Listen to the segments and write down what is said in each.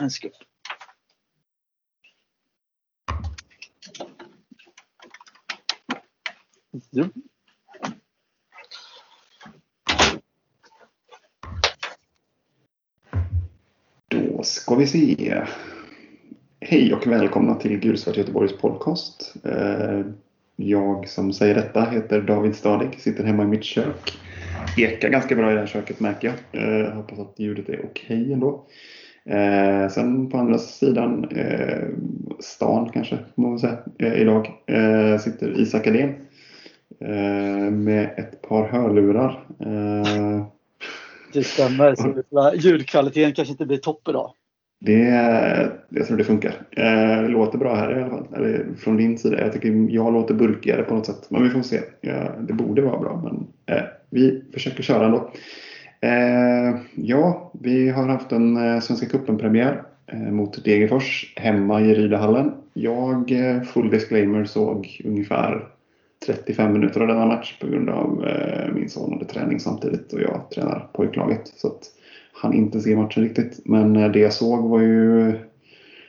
En sekund. Jo. Då ska vi se. Hej och välkomna till Gulsvart Göteborgs podcast. Eh, jag som säger detta heter David Stadig, sitter hemma i mitt kök. Ekar ganska bra i det här köket märker jag. Jag hoppas att ljudet är okej ändå. Eh, sen på andra sidan eh, stan kanske, må man säga, eh, idag eh, sitter Isak Adén eh, med ett par hörlurar. Eh, Det stämmer. Så ljudkvaliteten kanske inte blir topp idag. det, jag tror det funkar. Eh, det låter bra här i alla fall. Eller från din sida. Jag tycker jag låter burkigare på något sätt. Men vi får se. Ja, det borde vara bra, men vi försöker köra ändå. Eh, ja, vi har haft en eh, Svenska cupen-premiär eh, mot Degerfors hemma i Rydahallen. Jag, eh, full disclaimer, såg ungefär 35 minuter av denna match på grund av eh, min son hade träning samtidigt och jag tränar pojklaget. Så att han inte se matchen riktigt. Men eh, det jag såg var ju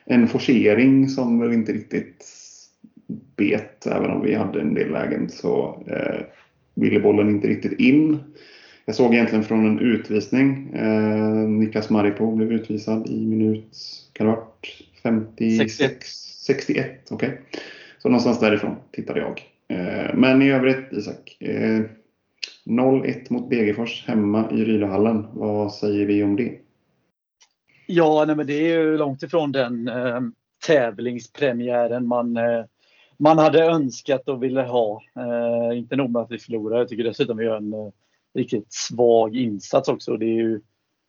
en forcering som väl inte riktigt bet. Även om vi hade en del lägen så eh, ville bollen inte riktigt in. Jag såg egentligen från en utvisning. Eh, Niklas Maripo blev utvisad i minut, kan det ha varit 56? 61, okej. Så någonstans därifrån tittade jag. Eh, men i övrigt, Isak. Eh, 0-1 mot Degerfors hemma i Rydahallen. Vad säger vi om det? Ja, nej, men det är ju långt ifrån den eh, tävlingspremiären man, eh, man hade önskat och ville ha. Eh, inte nog med att vi förlorar, jag tycker dessutom vi gör en eh, riktigt svag insats också. Det är ju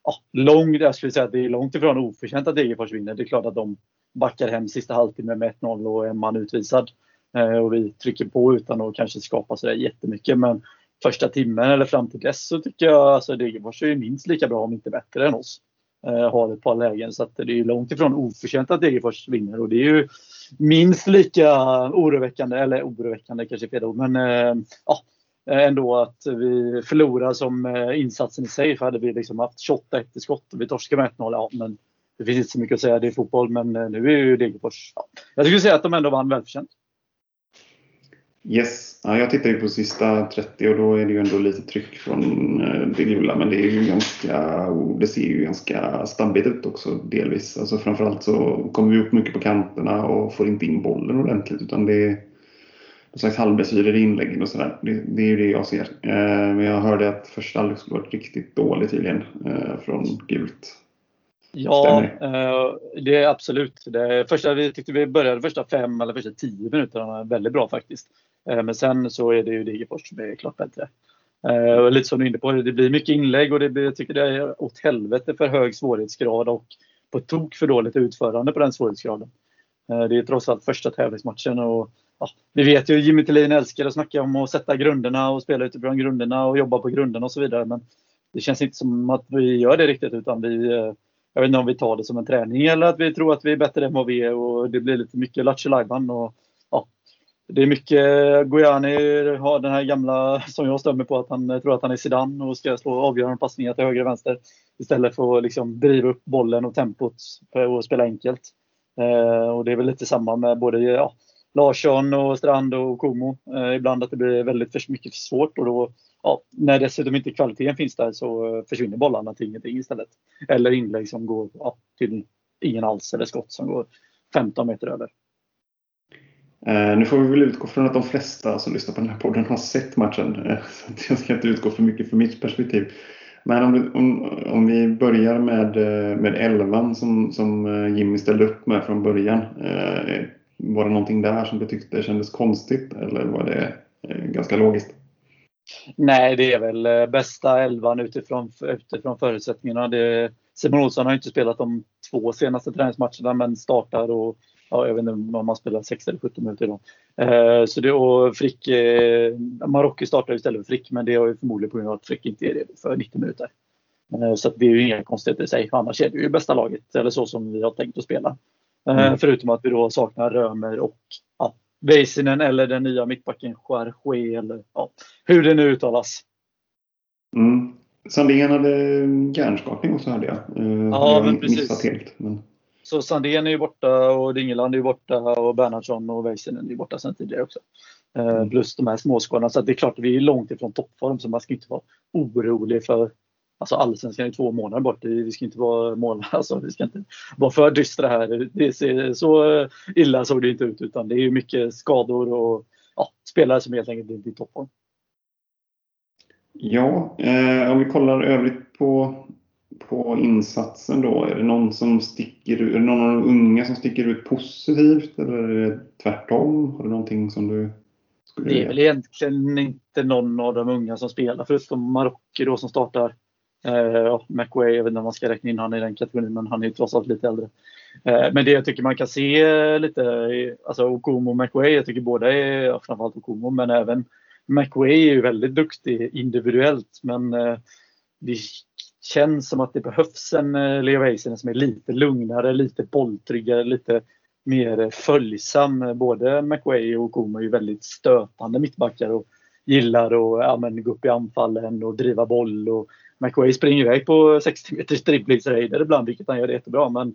ja, långt, jag skulle säga att det är långt ifrån oförtjänt att Degerfors vinner. Det är klart att de backar hem sista halvtimmen med 1-0 och en man utvisad. Eh, och vi trycker på utan att kanske skapa sådär jättemycket. Men första timmen eller fram till dess så tycker jag alltså Degerfors är minst lika bra om inte bättre än oss. Eh, har ett par lägen så att det är långt ifrån oförtjänt att Degerfors vinner och det är ju minst lika oroväckande, eller oroväckande kanske är fel ord, men eh, ja, Eh, ändå att vi förlorar som eh, insatsen i sig. För hade vi liksom haft 28-1 i skott och vi torskar med 1-0, ja men det finns inte så mycket att säga, det är fotboll, men eh, nu är ju Degerfors, ja. jag skulle säga att de ändå vann välförtjänt. Yes, ja, jag tittar ju på sista 30 och då är det ju ändå lite tryck från det gula. Men det, är ju ganska, oh, det ser ju ganska stabbigt ut också delvis. Alltså framförallt så kommer vi upp mycket på kanterna och får inte in bollen ordentligt. Utan det är någon slags halvmesyrer i inläggen och sådär. Det, det är ju det jag ser. Eh, men jag hörde att första halvlek skulle varit riktigt dålig tydligen eh, från gult. Ja, eh, det är absolut. Det första, vi tyckte vi började första fem eller första tio minuterna väldigt bra faktiskt. Men sen så är det ju Degerfors som är klart bättre. Och lite som du är inne på, det blir mycket inlägg och det blir, jag tycker det är åt helvete för hög svårighetsgrad och på tok för dåligt utförande på den svårighetsgraden. Det är trots allt första tävlingsmatchen och ja, vi vet ju Jimmy Tillin älskar att snacka om att sätta grunderna och spela utifrån grunderna och jobba på grunderna och så vidare. Men det känns inte som att vi gör det riktigt utan vi eh, jag vet inte om vi tar det som en träning eller att vi tror att vi är bättre än vad vi är och det blir lite mycket lattjo och ja, Det är mycket, Gojani har den här gamla som jag stämmer på att han tror att han är Zidane och ska slå avgörande passningar till höger och vänster istället för att liksom driva upp bollen och tempot och spela enkelt. Eh, och det är väl lite samma med både ja, Larsson och Strand och Komo. Eh, ibland att det blir väldigt för mycket för svårt och då ja, när dessutom inte kvaliteten finns där så eh, försvinner bollarna till ingenting istället. Eller inlägg som går ja, till ingen alls eller skott som går 15 meter över. Eh, nu får vi väl utgå från att de flesta som lyssnar på den här podden har sett matchen. Eh, så jag ska inte utgå för mycket från mitt perspektiv. Men om, om, om vi börjar med, med elvan som, som Jimmy ställde upp med från början var det någonting där som du tyckte kändes konstigt eller var det eh, ganska logiskt? Nej, det är väl eh, bästa elvan utifrån, utifrån förutsättningarna. Det, Simon Olsson har inte spelat de två senaste träningsmatcherna men startar och ja, jag vet inte om man spelar 6 eller 17 minuter idag. Eh, så det, och Frick, eh, Marocko startar istället för Frick men det är ju förmodligen på grund av att Frick inte är det för 90 minuter. Eh, så det är ju inga konstigheter i sig. Annars är det ju bästa laget eller så som vi har tänkt att spela. Eh, mm. Förutom att vi då saknar Römer och ja, Väisänen eller den nya mittbacken Charché eller ja, hur det nu uttalas. Mm. Sandén hade hjärnskakning också hörde jag. Ja, men precis. Helt, men... Så Sandén är ju borta och Dingeland är ju borta och Bernhardsson och Väisänen är ju borta sedan tidigare också. Mm. Plus de här småskadorna. Så det är klart, vi är långt ifrån toppform så man ska inte vara orolig för Alltså allsvenskan är två månader bort. Vi ska inte vara mål, alltså, vi ska inte vara för dystra här. Det ser, så illa såg det inte ut utan det är mycket skador och ja, spelare som helt enkelt inte är i toppform. Ja, eh, om vi kollar övrigt på, på insatsen då. Är det någon som sticker ut, är det någon av de unga som sticker ut positivt eller är det tvärtom? Har du någonting som du skulle Det är väl egentligen inte någon av de unga som spelar förutom Marocko då som startar. Eh, McWay, jag vet inte om man ska räkna in honom i den kategorin, men han är ju trots allt lite äldre. Eh, men det jag tycker man kan se lite, alltså Okumo och McWay, jag tycker båda är, framförallt Okumo, men även McWay är ju väldigt duktig individuellt men eh, det känns som att det behövs en eh, Leo Väisänen som är lite lugnare, lite bolltryggare, lite mer följsam. Både McWay och Okomo är ju väldigt stötande mittbackar och gillar att ja, men, gå upp i anfallen och driva boll. Och McWay springer iväg på 60 meters dribblingsraider ibland, vilket han gör jättebra. Men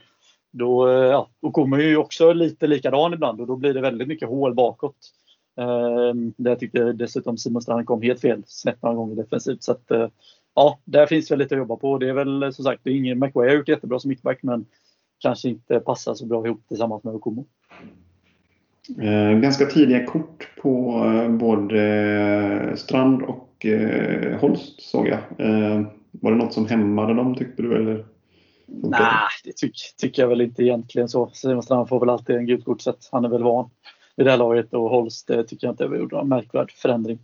då, eh, ja, då kommer ju också lite likadan ibland och då blir det väldigt mycket hål bakåt. Eh, där jag tyckte dessutom Simon Strand kom helt fel snett några gånger defensivt. Så att, eh, ja, där finns väl lite att jobba på. Det är väl eh, som sagt, det är ingen McWay har gjort jättebra som mittback men kanske inte passar så bra ihop tillsammans med Okumo. Eh, ganska tidiga kort på eh, både eh, Strand och Holst såg jag. Var det något som hämmade dem tyckte du? Eller? Nej, det tycker, tycker jag väl inte egentligen så. Simon Strand får väl alltid en gult kort så han är väl van vid det här laget och Holst det tycker jag inte har någon märkvärd förändring.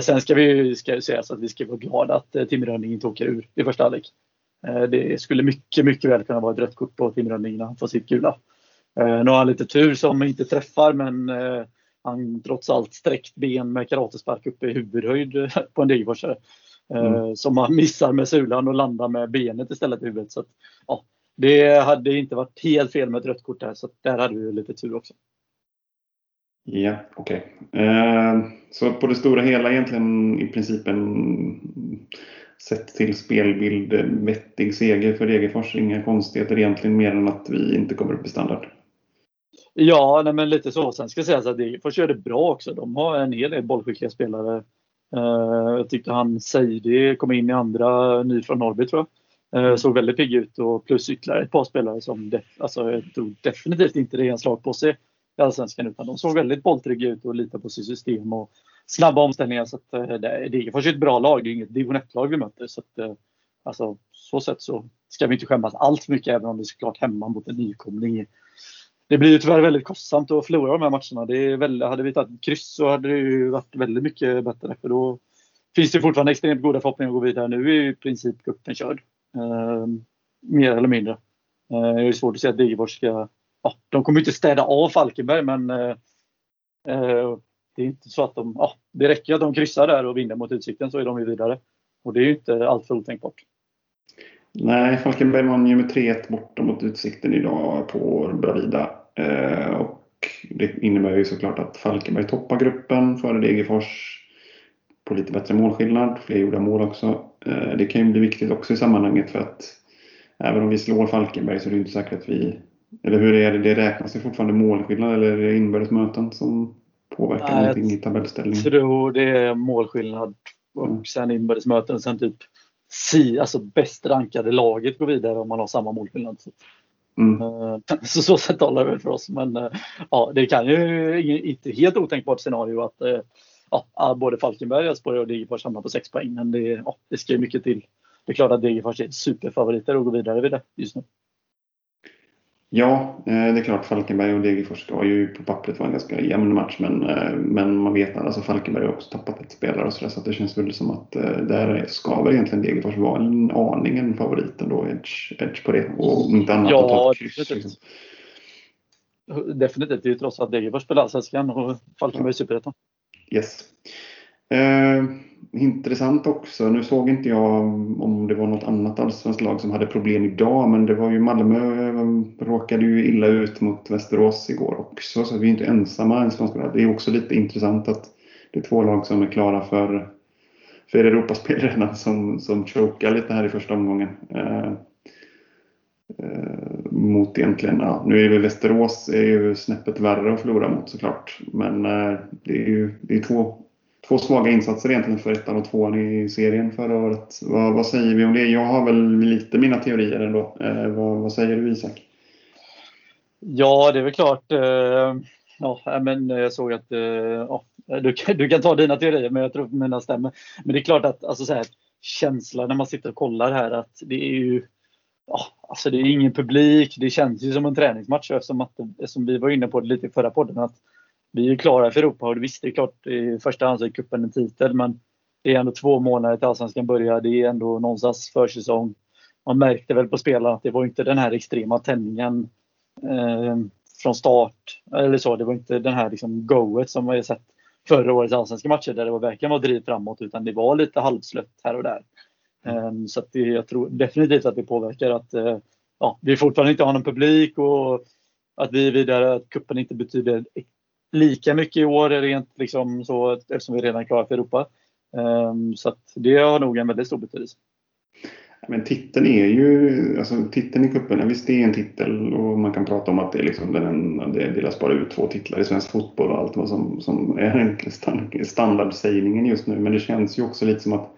Sen ska vi ju ska säga så att vi ska vara glada att eh, Tim Rönning inte åker ur i första halvlek. Det skulle mycket, mycket väl kunna vara ett rött kort på Tim Rönning när han får sitt gula. Nu har han lite tur som inte träffar men han trots allt sträckt ben med karatespark uppe i huvudhöjd på en Degerforsare. Mm. Som han missar med sulan och landar med benet istället i huvudet. Så att, ja, det hade inte varit helt fel med ett rött kort där så där hade vi lite tur också. Ja, okej. Okay. Eh, så på det stora hela egentligen i princip en sett till spelbild vettig seger för Degerfors. Inga konstigheter egentligen mer än att vi inte kommer upp i standard. Ja, nej, men lite så. Sen ska sägas att Degerfors gör det bra också. De har en hel del bollskickliga spelare. Eh, jag tyckte han Seidi kom in i andra, ny från Norrby tror jag. Eh, såg väldigt pigg ut och plus ytterligare ett par spelare som def, alltså, jag tror definitivt inte det är en slag på sig i Allsvenskan utan de såg väldigt bolltrygga ut och litade på sitt system och snabba omställningar. Så att, eh, Degerfors är ett bra lag, det är inget division 1-lag vi möter. Så att, eh, alltså, så sätt så ska vi inte skämmas allt för mycket även om det är såklart hemma mot en nykomling. Det blir ju tyvärr väldigt kostsamt att förlora de här matcherna. Det är väldigt, hade vi tagit kryss så hade det ju varit väldigt mycket bättre för då finns det fortfarande extremt goda förhoppningar att gå vidare. Nu är ju i princip cupen körd. Eh, mer eller mindre. Eh, det är svårt att se att Degerfors ska ja, de kommer inte städa av Falkenberg men eh, eh, det är inte så att de, ja, det räcker att de kryssar där och vinner mot Utsikten så är de ju vidare. Och det är ju inte alltför otänkbart. Nej, Falkenberg vann ju med 3-1 borta mot Utsikten idag på Bravida. Eh, och det innebär ju såklart att Falkenberg toppar gruppen före Degerfors på lite bättre målskillnad. Fler gjorda mål också. Eh, det kan ju bli viktigt också i sammanhanget för att även om vi slår Falkenberg så är det inte säkert att vi eller hur är det? Det räknas ju fortfarande målskillnad eller är det inbördes möten som påverkar Nej, någonting i tabellställningen? Jag tror det är målskillnad och mm. sen inbördes möten. Sen typ si, alltså bäst rankade laget går vidare om man har samma målskillnad. Så, mm. Eh, så, så sätt talar det väl för oss. Men eh, ja, det kan ju inte helt otänkbart scenario att eh, ja, både Falkenberg, Elfsborg och Degerfors hamnar på sex poäng. Men det, ja, det ska ju mycket till. Det är klart att Degerfors är superfavoriter att gå vidare vid det just nu. Ja, eh, det är klart Falkenberg och Degerfors ska ju på pappret vara en ganska jämn match men, eh, men man vet att alltså Falkenberg har också tappat ett spelare och så, där, så det känns väl som att eh, där ska väl egentligen Degerfors vara en aning en favorit ändå, edge, edge på det och inte annat ja, att ta ett kryss. Definitivt. Liksom. definitivt, det är ju trots att Degerfors spelar Allsvenskan och Falkenberg ja. Superettan. Yes. Eh, intressant också. Nu såg inte jag om det var något annat allsvenskt lag som hade problem idag, men det var ju Malmö eh, råkade ju illa ut mot Västerås igår också, så vi är inte ensamma ens. Det är också lite intressant att det är två lag som är klara för för Europaspel redan som, som chokar lite här i första omgången. Eh, eh, mot egentligen, ja, nu är väl Västerås är ju snäppet värre att förlora mot såklart. Men eh, det är ju det är två, två svaga insatser egentligen för ettan och tvåan i serien förra året. Vad, vad säger vi om det? Jag har väl lite mina teorier ändå. Eh, vad, vad säger du Isak? Ja, det är väl klart. Eh, ja, eh, men jag såg att eh, ja, du, kan, du kan ta dina teorier, men jag tror mina stämmer. Men det är klart att alltså, så här, känslan när man sitter och kollar här att det är ju ja, alltså det är ingen publik. Det känns ju som en träningsmatch eftersom, att, eftersom vi var inne på det lite i förra podden. Att vi är klara för Europa och visst, det är klart i första hand så är cupen en titel men det är ändå två månader till Allsvenskan börjar. Det är ändå någonstans försäsong. Man märkte väl på spelarna att det var inte den här extrema tändningen eh, från start. Eller så, det var inte den här liksom goet som har sett förra årets allsvenska matcher där det var verkligen var driv framåt utan det var lite halvslött här och där. Um, så det, jag tror definitivt att det påverkar att uh, ja, vi fortfarande inte har någon publik och att vi är vidare, att kuppen inte betyder lika mycket i år rent liksom så eftersom vi redan är klara för Europa. Ehm, så så det har nog en väldigt stor betydelse. Men titeln är ju, alltså titeln i cupen, visst det är en titel och man kan prata om att det, är liksom den, det delas bara ut två titlar i svensk fotboll och allt vad som, som är standardsägningen just nu. Men det känns ju också lite som att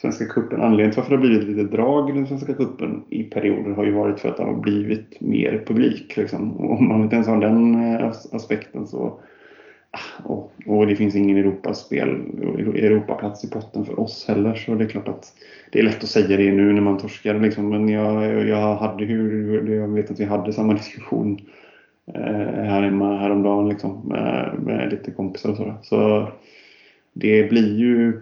Svenska cupen, anledningen till varför det har blivit lite drag i den Svenska cupen i perioder har ju varit för att det har blivit mer publik. Liksom. Och om man inte ens har den eh, aspekten så ah, och, och det finns ingen Europaspel, Europaplats i potten för oss heller. Så det är klart att det är lätt att säga det nu när man torskar. Liksom. Men jag, jag, hade ju, jag vet att vi hade samma diskussion eh, här hemma häromdagen liksom, med, med lite kompisar och sådär. Så det blir ju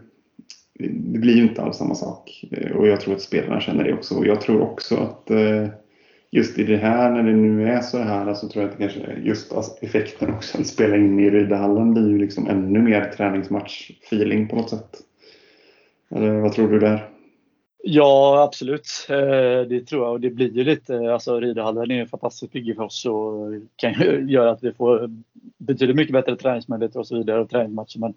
det blir ju inte alls samma sak. Eh, och jag tror att spelarna känner det också. Och jag tror också att eh, just i det här, när det nu är så här, så tror jag att det kanske just effekten också att spela in i Rydahallen blir ju liksom ännu mer träningsmatch-feeling på något sätt. Eller vad tror du där? Ja, absolut. Eh, det tror jag. Och det blir ju lite, alltså Rydahallen är en fantastisk bygge för oss och kan ju göra att vi får betydligt mycket bättre träningsmöjligheter och så vidare och träningsmatcher. Men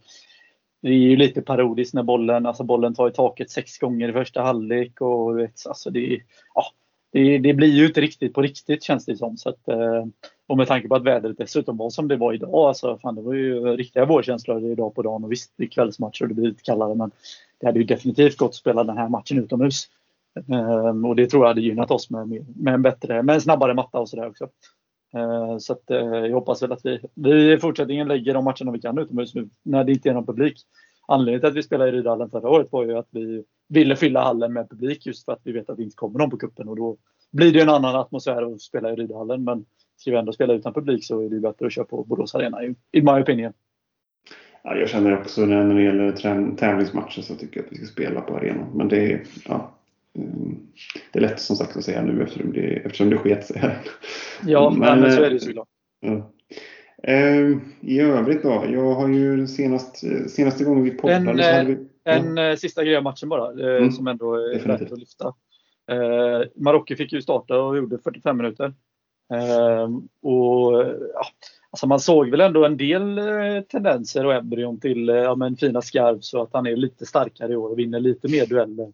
det är ju lite parodiskt när bollen, alltså bollen tar i taket sex gånger i första halvlek och vet, alltså det, ja, det, det, blir ju inte riktigt på riktigt känns det som. Så att, eh, och med tanke på att vädret dessutom var som det var idag, alltså, fan, det var ju riktiga vårkänslor idag på dagen och visst det är kvällsmatcher och det blir lite kallare men det hade ju definitivt gått att spela den här matchen utomhus. Ehm, och det tror jag hade gynnat oss med, med en bättre, med en snabbare matta och sådär också. Eh, så att, eh, jag hoppas väl att vi, vi i fortsättningen lägger de matcherna vi kan utomhus nu när det inte är någon publik. Anledningen till att vi spelade i Rydahallen förra året var ju att vi ville fylla hallen med publik just för att vi vet att det inte kommer någon på kuppen och då blir det en annan atmosfär att spela i Rydahallen. Men ska vi ändå spela utan publik så är det bättre att köra på Borås Arena in my opinion. Ja, jag känner också när det gäller tävlingsmatcher så tycker jag att vi ska spela på arenan. Men det är, ja, det är lätt som sagt att säga nu eftersom det, eftersom det sket sig här. Ja, men, men så är det såklart. Ja. Eh, I övrigt då? Jag har ju senast, senaste gången vi poddade en, så hade vi... En ja. Eh, sista grej om matchen bara, eh, mm. som ändå är värt att lyfta. Eh, Marocko fick ju starta och gjorde 45 minuter. Eh, och ja, Alltså man såg väl ändå en del eh, tendenser och embryon till eh, ja, men fina skarv så att han är lite starkare i år och vinner lite mer dueller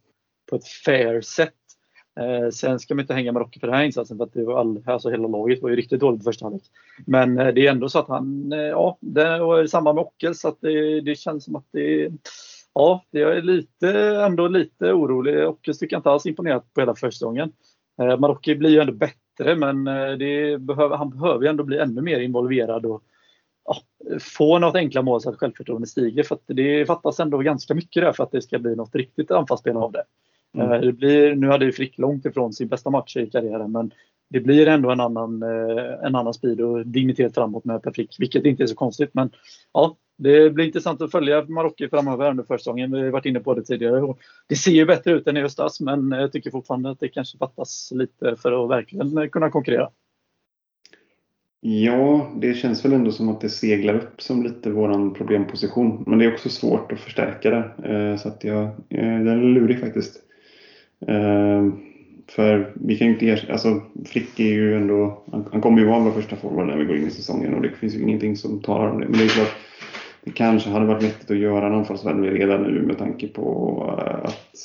på ett fair sätt. Eh, sen ska man inte hänga Marocko för den här insatsen för att det var all, alltså hela laget var ju riktigt dåligt i första halvlek. Men eh, det är ändå så att han, eh, ja, det var samma med Ockel så att det, det, känns som att det Ja, jag är lite, ändå lite orolig. Ockels tycker jag inte alls imponerat på hela försäsongen. Eh, Marocko blir ju ändå bättre men eh, det behöver, han behöver ju ändå bli ännu mer involverad och ja, få något enkla mål så att självförtroendet stiger. För det fattas ändå ganska mycket där för att det ska bli något riktigt anfallsspel av det. Mm. Eh, det blir, nu hade ju Frick långt ifrån sin bästa match i karriären men det blir ändå en annan, eh, en annan speed och dignitet framåt med Per Frick, vilket inte är så konstigt. Men ja, det blir intressant att följa Marocko framöver under försäsongen. Vi har varit inne på det tidigare. Det ser ju bättre ut än i höstas men jag tycker fortfarande att det kanske fattas lite för att verkligen kunna konkurrera. Ja, det känns väl ändå som att det seglar upp som lite våran problemposition. Men det är också svårt att förstärka det. Eh, så att jag, den är lurig faktiskt. Eh, för vi kan ju inte erkänna, alltså Frick är ju ändå, han, han kommer ju vara vår första forward när vi går in i säsongen och det finns ju ingenting som talar om det. Men det är klart, det kanske hade varit vettigt att göra en anfallsvärvning redan nu med tanke på eh, att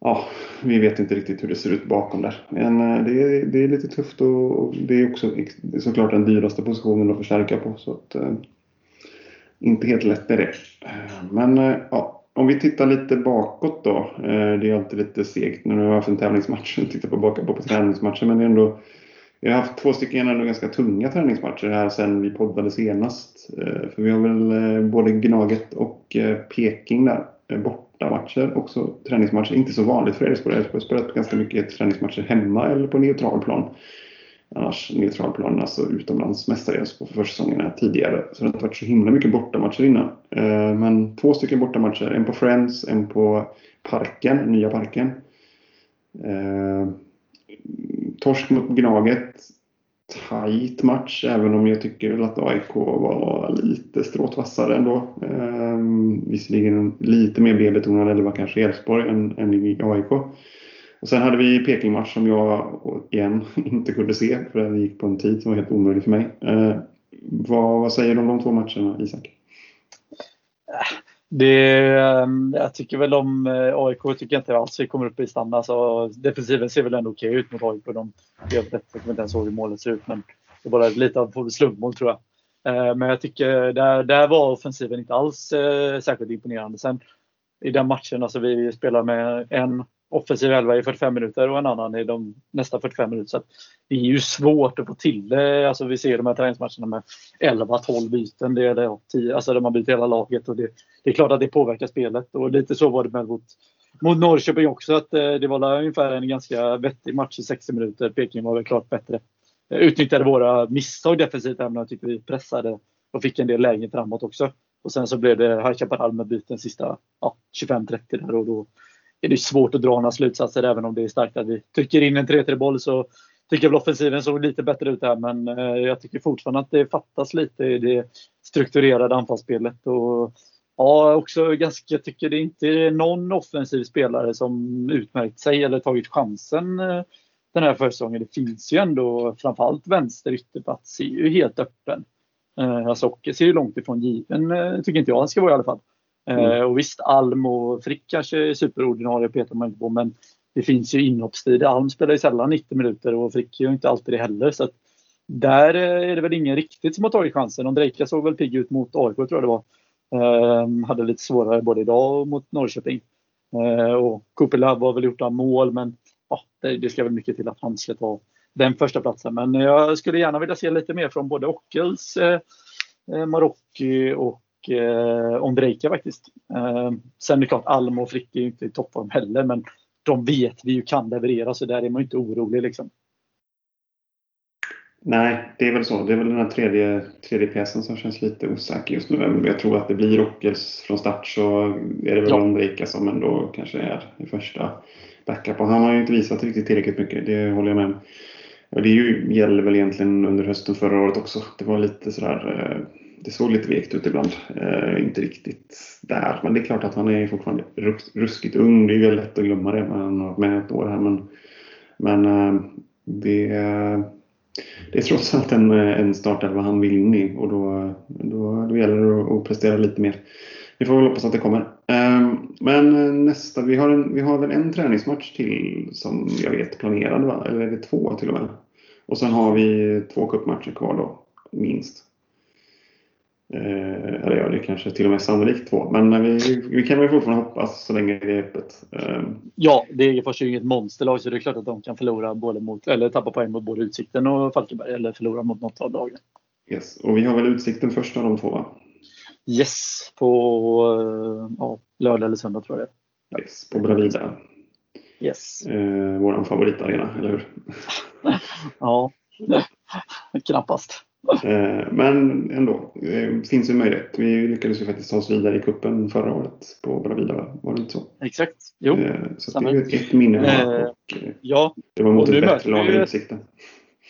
ja, vi vet inte riktigt hur det ser ut bakom där. Men eh, det är, det är lite tufft och det är också det är såklart den dyraste positionen att förstärka på. Så att, eh, inte helt lätt är det. Ehm, men ja, om vi tittar lite bakåt då. Eh, det är alltid lite segt när vi har haft en tävlingsmatch och tittar på bakåt på, på träningsmatcher. Men det är ändå vi har haft två stycken ändå ganska tunga träningsmatcher här sen vi poddade senast. Eh, för vi har väl eh, både Gnaget och Peking där. Bortamatcher, också träningsmatcher. Inte så vanligt för Elfsborg. Elfsborg har spelat ganska mycket träningsmatcher hemma eller på neutral plan annars neutralplanen, alltså utomlands mestadels alltså på försäsongerna tidigare. Så det har inte varit så himla mycket bortamatcher innan. Eh, men två stycken bortamatcher, en på Friends, en på Parken, nya Parken. Eh, torsk mot Gnaget. Tajt match, även om jag tycker att AIK var lite stråtvassare ändå. Eh, visserligen lite mer B-betonad eller var kanske Elfsborg än, än AIK. Och sen hade vi Peking-match som jag igen inte kunde se för den gick på en tid som var helt omöjlig för mig. Eh, vad, vad, säger du om de två matcherna, Isak? Det, ehm, jag tycker väl om eh, AIK tycker jag inte alls vi kommer upp i standard. Så defensiven ser väl ändå okej ut mot AIK. De gör rätt. Jag kommer inte ens ihåg hur målet ser ut men det är bara lite av slumpmål tror jag. Eh, men jag tycker där, där var offensiven inte alls eh, särskilt imponerande. Sen i den matchen, alltså vi spelar med en offensiv elva i 45 minuter och en annan i de nästa 45 minuter. Så det är ju svårt att få till det. Alltså vi ser de här träningsmatcherna med 11-12 byten. Det är det, 10, alltså där man byter hela laget. Och det, det, är klart att det påverkar spelet. Och lite så var det med mot, mot Norrköping också. Att eh, det var ungefär en ganska vettig match i 60 minuter. Peking var väl klart bättre. Eh, utnyttjade våra misstag defensivt även om jag tycker vi pressade och fick en del lägen framåt också. Och sen så blev det High Chaparral med byten sista ja, 25-30 där och då är det svårt att dra några slutsatser även om det är starkt att vi trycker in en 3-3 boll så tycker jag väl offensiven såg lite bättre ut här men eh, jag tycker fortfarande att det fattas lite i det strukturerade anfallsspelet. Och, ja, också ganska, jag tycker det inte är någon offensiv spelare som utmärkt sig eller tagit chansen eh, den här försäsongen. Det finns ju ändå framförallt vänster ytterplats är ju helt öppen. Eh, alltså Ocke ser ju långt ifrån given, tycker inte jag han ska vara i alla fall. Mm. Eh, och visst, Alm och Frick kanske är superordinarie petar man inte på men det finns ju inhoppstid. Alm spelar ju sällan 90 minuter och Frick gör inte alltid det heller. Så där är det väl ingen riktigt som har tagit chansen. Ondrejka såg väl pigg ut mot AIK tror jag det var. Um, hade lite svårare både idag och mot Norrköping. Uh, och Kupelav har väl gjort några mål men ja, det, det ska väl mycket till att han ska ta den första platsen. Men jag skulle gärna vilja se lite mer från både Ockels, eh, Marocki och eh, Ondrejka faktiskt. Eh, sen är det klart, Alm och Frick är ju inte i toppform heller, men de vet vi ju kan leverera, så där är man ju inte orolig. Liksom. Nej, det är väl så. Det är väl den här tredje, tredje pjäsen som känns lite osäker just nu. Jag tror att det blir Rockels från start så är det väl ja. Ondrejka som ändå kanske är i första backup. Och han har ju inte visat riktigt tillräckligt mycket, det håller jag med om. Och det ju, gäller väl egentligen under hösten förra året också. Det var lite sådär eh, det såg lite vekt ut ibland. Eh, inte riktigt där. Men det är klart att han är fortfarande ruskigt ung. Det är ju lätt att glömma det. Men han har varit med ett år här. Men, men eh, det, det är trots allt en, en startelva han vill in i. Och då, då, då gäller det att prestera lite mer. Vi får väl hoppas att det kommer. Eh, men nästa, vi har, en, vi har väl en träningsmatch till som jag vet planerad va? Eller är det två till och med? Och sen har vi två cupmatcher kvar då, minst. Eh, eller ja, det kanske till och med sannolikt två. Men vi, vi kan väl fortfarande hoppas så länge det är öppet. Eh. Ja, Degerfors är ju inget monsterlag så det är klart att de kan förlora både mot, eller tappa poäng mot både Utsikten och Falkenberg eller förlora mot något av lagen. Yes. Och vi har väl Utsikten först av de två va? Yes, på eh, ja, lördag eller söndag tror jag det Yes, på Bravida. Yes. Eh, våran favoritarena, eller hur? ja, knappast. Eh, men ändå, det finns ju möjlighet. Vi lyckades ju faktiskt ta oss vidare i kuppen förra året på Bravida, var det inte så? Exakt, jo. Eh, så det är ett, ett minne eh, och ja. det var mot ett bättre lag i Utsikten.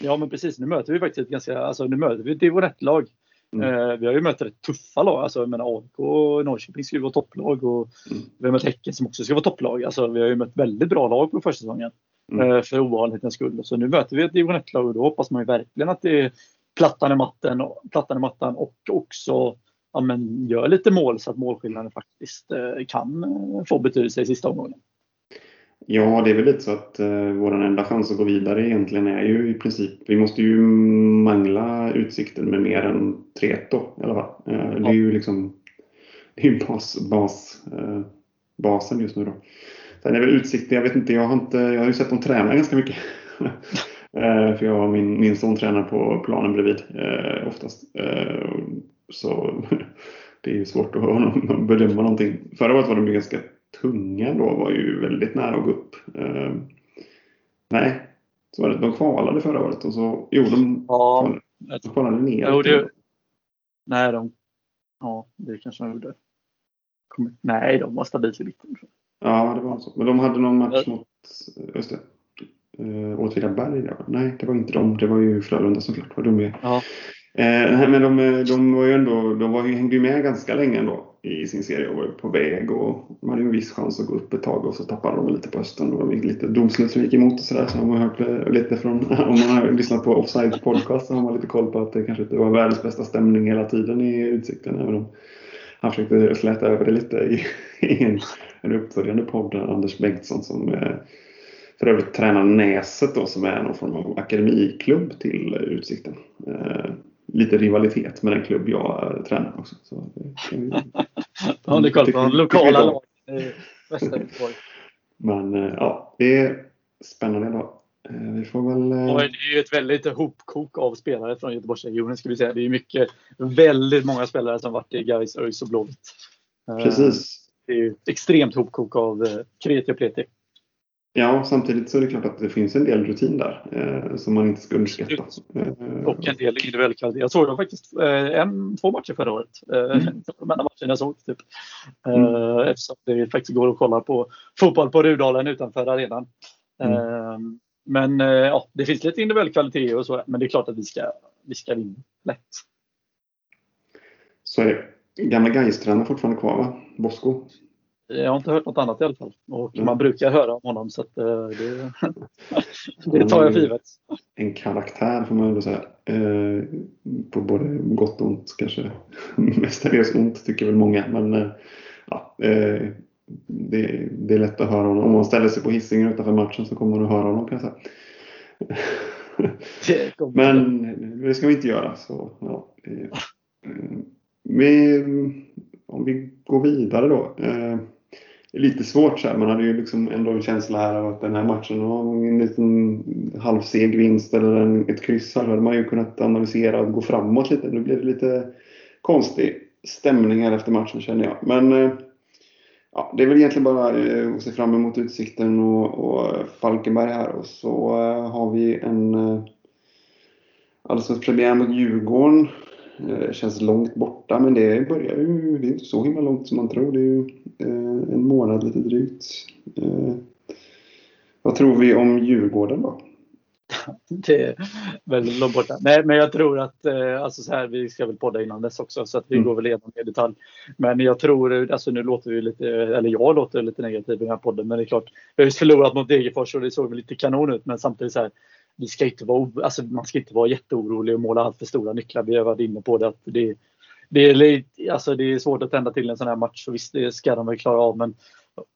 Ja men precis, nu möter vi faktiskt ett ganska, alltså nu möter vi ett division lag. Mm. Vi har ju mött rätt tuffa lag. Alltså, jag menar, AIK och Norrköping ska ju vara topplag och mm. vi har mött Häcken som också ska vara topplag. Alltså, vi har ju mött väldigt bra lag på försäsongen. Mm. För ovanlighetens skull. Så nu möter vi ett division lag och då hoppas man ju verkligen att det plattan i, matten, plattan i mattan och också ja, men gör lite mål så att målskillnaden faktiskt eh, kan eh, få betydelse i sista omgången. Ja, det är väl lite så att eh, vår enda chans att gå vidare egentligen är ju i princip, vi måste ju mangla utsikten med mer än 3 då i alla fall. Eh, det är ju liksom det är bas, bas, eh, basen just nu då. Sen är väl utsikten, jag vet inte, jag har, inte, jag har ju sett dem träna ganska mycket. Eh, för jag har min, min son tränar på planen bredvid eh, oftast. Eh, så det är ju svårt att bedöma någonting. Förra året var de ganska tunga då, var ju väldigt nära att gå upp. Nej, så var det. De kvalade förra året och så, jo de, ja, de kvalade ner. Jo, det, nej, de, ja det kanske de gjorde. Nej, de var stabilt i mitten. Ja, det var så. Men de hade någon match mot, just det, eh, Åtvidaberg. Nej, det var inte de. Det var ju Frölunda såklart. Var de med. Ja. Eh, men de, de, var ju ändå, de var, hängde ju med ganska länge ändå i sin serie och var på väg och de hade ju en viss chans att gå upp ett tag och så tappade de lite på hösten. Och det lite domslut som gick emot och sådär. Så har man hört lite från, om man har lyssnat på Offside podcast så har man lite koll på att det kanske inte var världens bästa stämning hela tiden i Utsikten. Även om han försökte släta över det lite i, i en, en uppföljande podd, Anders Bengtsson som eh, för övrigt tränar Näset då, som är någon form av akademiklubb till Utsikten. Eh, lite rivalitet med den klubb jag eh, tränar också. Så det, har ni koll på de lokala lagen i västra Göteborg? Men eh, ja, det är spännande idag. Eh, vi får väl... Och det är ju ett väldigt hopkok av spelare från Göteborgsregionen ska vi säga. Det är mycket, väldigt många spelare som varit i Gais, ÖIS och Blåvitt. Precis. Det är ju ett extremt hopkok av kreti och pleti. Ja, samtidigt så är det klart att det finns en del rutin där eh, som man inte ska underskatta. Eh, och en del individuell kvalitet. Jag såg faktiskt eh, en, två matcher förra året. Eh, mm. De enda matcherna jag såg. Typ. Eh, mm. Eftersom det faktiskt går att kolla på fotboll på Rudalen utanför arenan. Mm. Eh, men eh, ja, det finns lite individuell kvalitet och så, men det är klart att vi ska, vi ska vinna lätt. Så är det. Gamla Gais-tränaren fortfarande kvar va? Bosko? Jag har inte hört något annat i alla fall. Och mm. man brukar höra om honom så uh, det, det tar jag för givet. En karaktär får man ändå säga. Uh, på både gott och ont kanske. Mestadels ont tycker väl många. Men uh, ja, det, det, är lätt att höra honom. Om man ställer sig på hissingen utanför matchen så kommer man att höra honom kan jag säga. men det ska vi inte göra. Så, ja, vi, om vi går vidare då lite svårt så här. Man hade ju liksom ändå en känsla här av att den här matchen var en liten halvseg vinst eller en, ett kryss här hade man ju kunnat analysera och gå framåt lite. Nu blev det lite konstig stämning här efter matchen känner jag. Men eh, ja, det är väl egentligen bara eh, att se fram emot Utsikten och, och Falkenberg här och så eh, har vi en allsvensk premiär mot Djurgården det känns långt borta men det börjar ju, det är inte så himla långt som man tror. Det är ju eh, en månad lite drygt. Eh, vad tror vi om Djurgården då? det är väldigt långt borta. Nej, men jag tror att, eh, alltså så här, vi ska väl podda innan dess också så att vi mm. går väl igenom i detalj. Men jag tror, alltså nu låter vi lite, eller jag låter lite negativ i den här podden, men det är klart, vi har ju förlorat mot Degerfors och det såg väl lite kanon ut, men samtidigt så här, vi ska inte vara, alltså man ska inte vara jätteorolig och måla allt för stora nycklar. Vi har varit inne på det att det, det, är, alltså det är svårt att tända till en sån här match. Så visst, det ska de väl klara av. Men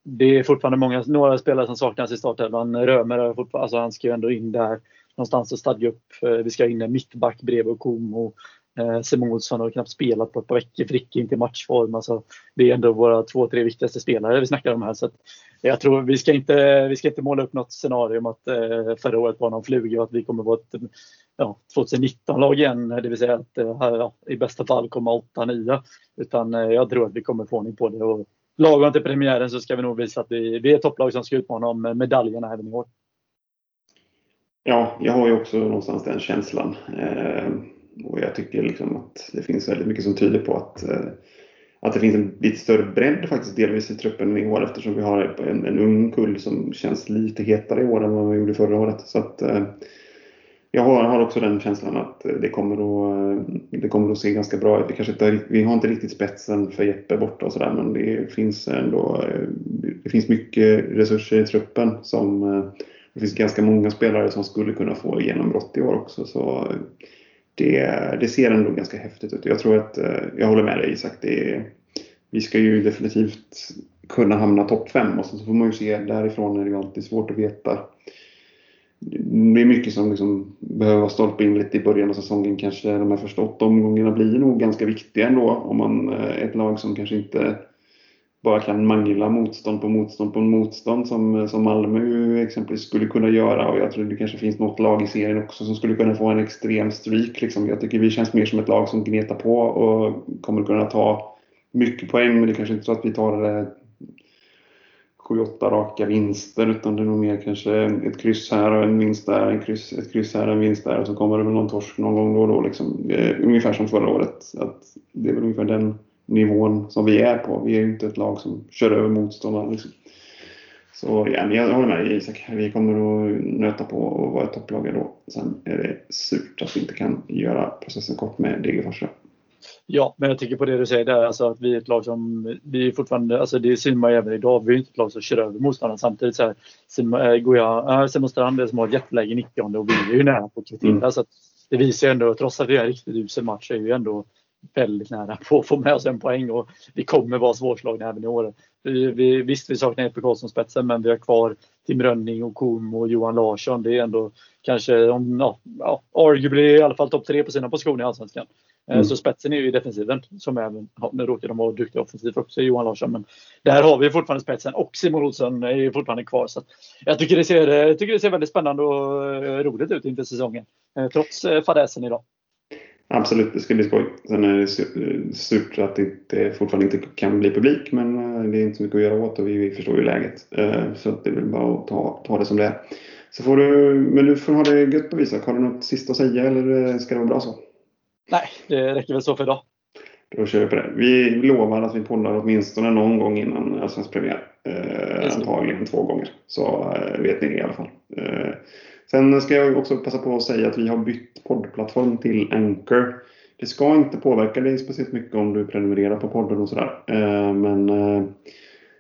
det är fortfarande många, några spelare som saknas i startelvan. Römer, alltså han ska ju ändå in där någonstans och stadga upp. Eh, vi ska in en mittback bredvid Komo. Eh, Simon Olsson har knappt spelat på ett par veckor. Fricke inte i matchform. Alltså, det är ändå våra två, tre viktigaste spelare vi snackar om här. Så jag tror vi ska inte, vi ska inte måla upp något scenario om att eh, förra året var någon fluga och att vi kommer vara ett ja, 2019-lag igen. Det vill säga att eh, ja, i bästa fall komma 8-9. Utan eh, jag tror att vi kommer få ordning på det. Och lagom till premiären så ska vi nog visa att vi, vi är topplag som ska utmana om medaljerna även i år. Ja, jag har ju också någonstans den känslan. Eh, och jag tycker liksom att det finns väldigt mycket som tyder på att eh, att det finns en lite större bredd faktiskt delvis i truppen i år eftersom vi har en, en ung kull som känns lite hetare i år än vad vi gjorde förra året. Så att, eh, jag har, har, också den känslan att det kommer att, eh, det kommer att se ganska bra ut. Vi, kanske inte, vi har inte riktigt spetsen för Jeppe borta och sådär men det finns ändå det finns mycket resurser i truppen. som Det finns ganska många spelare som skulle kunna få genombrott i år också. Så det, det ser ändå ganska häftigt ut. Jag tror att, eh, jag håller med dig Isak. Det, vi ska ju definitivt kunna hamna topp 5 och så får man ju se därifrån är det ju alltid svårt att veta. Det är mycket som liksom behöver vara stolpe in lite i början av säsongen kanske. De här första åtta omgångarna blir nog ganska viktiga ändå om man är ett lag som kanske inte bara kan mangla motstånd på motstånd på motstånd som, som Malmö exempelvis skulle kunna göra. Och jag tror det kanske finns något lag i serien också som skulle kunna få en extrem streak. Liksom. Jag tycker vi känns mer som ett lag som gnetar på och kommer kunna ta mycket poäng. Men det kanske inte är så att vi tar det 7-8 raka vinster utan det är nog mer kanske ett kryss här och en vinst där, en kryss, ett kryss här och en vinst där och så kommer det väl någon torsk någon gång då och då. Liksom. Eh, ungefär som förra året. Att det är väl ungefär den nivån som vi är på. Vi är ju inte ett lag som kör över motståndarna. Liksom. Så ja, jag håller med Isak. Vi kommer att nöta på och vara ett topplag då. Sen är det surt att vi inte kan göra processen kort med Degerfors. Ja, men jag tycker på det du säger där, alltså att vi är ett lag som, vi är fortfarande, alltså det man även idag, vi är inte ett lag som kör över motståndaren samtidigt. Så här, Simon, äh, Goya, äh, Simon Strand som har ett jätteläge i 90 och vi är ju nära på att kvittera. Mm. Så det visar ju ändå, trots att det är en riktigt usel match, är ju ändå väldigt nära på att få med oss en poäng och vi kommer vara svårslagna även i år. Vi, vi, visst, vi saknar Epe Karlsson spetsen, men vi har kvar Tim Rönning och Kom och Johan Larsson. Det är ändå kanske, om, ja, ja, arguably i alla fall topp tre på sina positioner i Allsvenskan. Eh, mm. Så spetsen är ju i defensiven som även, ja, nu råkar de vara duktiga offensivt också, Johan Larsson. Men där har vi fortfarande spetsen och Simon Olsson är fortfarande kvar. Så jag, tycker det ser, jag tycker det ser väldigt spännande och eh, roligt ut inför säsongen. Eh, trots fadäsen idag. Absolut, det ska bli skoj. Sen är det surt att det fortfarande inte kan bli publik, men det är inte så mycket att göra åt och vi förstår ju läget. Så det är väl bara att ta, ta det som det är. Så får du, men du får ha det gött och Isak. Har du något sista att säga eller ska det vara bra så? Nej, det räcker väl så för idag. Då kör vi på det. Vi lovar att vi poddar åtminstone någon gång innan Allsvensk premiär. Eh, antagligen två gånger. Så eh, vet ni det i alla fall. Eh, sen ska jag också passa på att säga att vi har bytt poddplattform till Anchor. Det ska inte påverka dig speciellt mycket om du prenumererar på podden och sådär. Eh, men eh,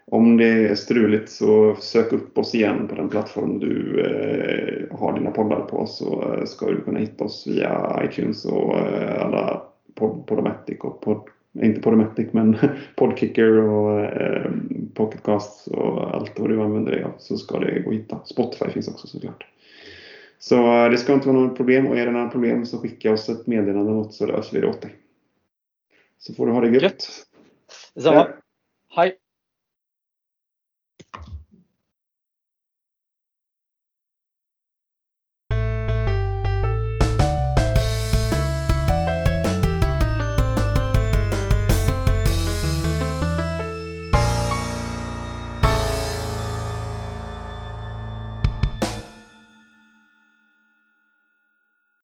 om det är struligt så sök upp oss igen på den plattform du eh, har dina poddar på så ska du kunna hitta oss via iTunes och alla pod Podomatic och pod, inte Podomatic men Podkicker och Pocketcasts och allt vad du använder dig av så ska det gå att hitta. Spotify finns också såklart. Så eh, det ska inte vara något problem och är det några problem så skicka oss ett meddelande något så löser vi det åt dig. Så får du ha det gött. Detsamma. Hej!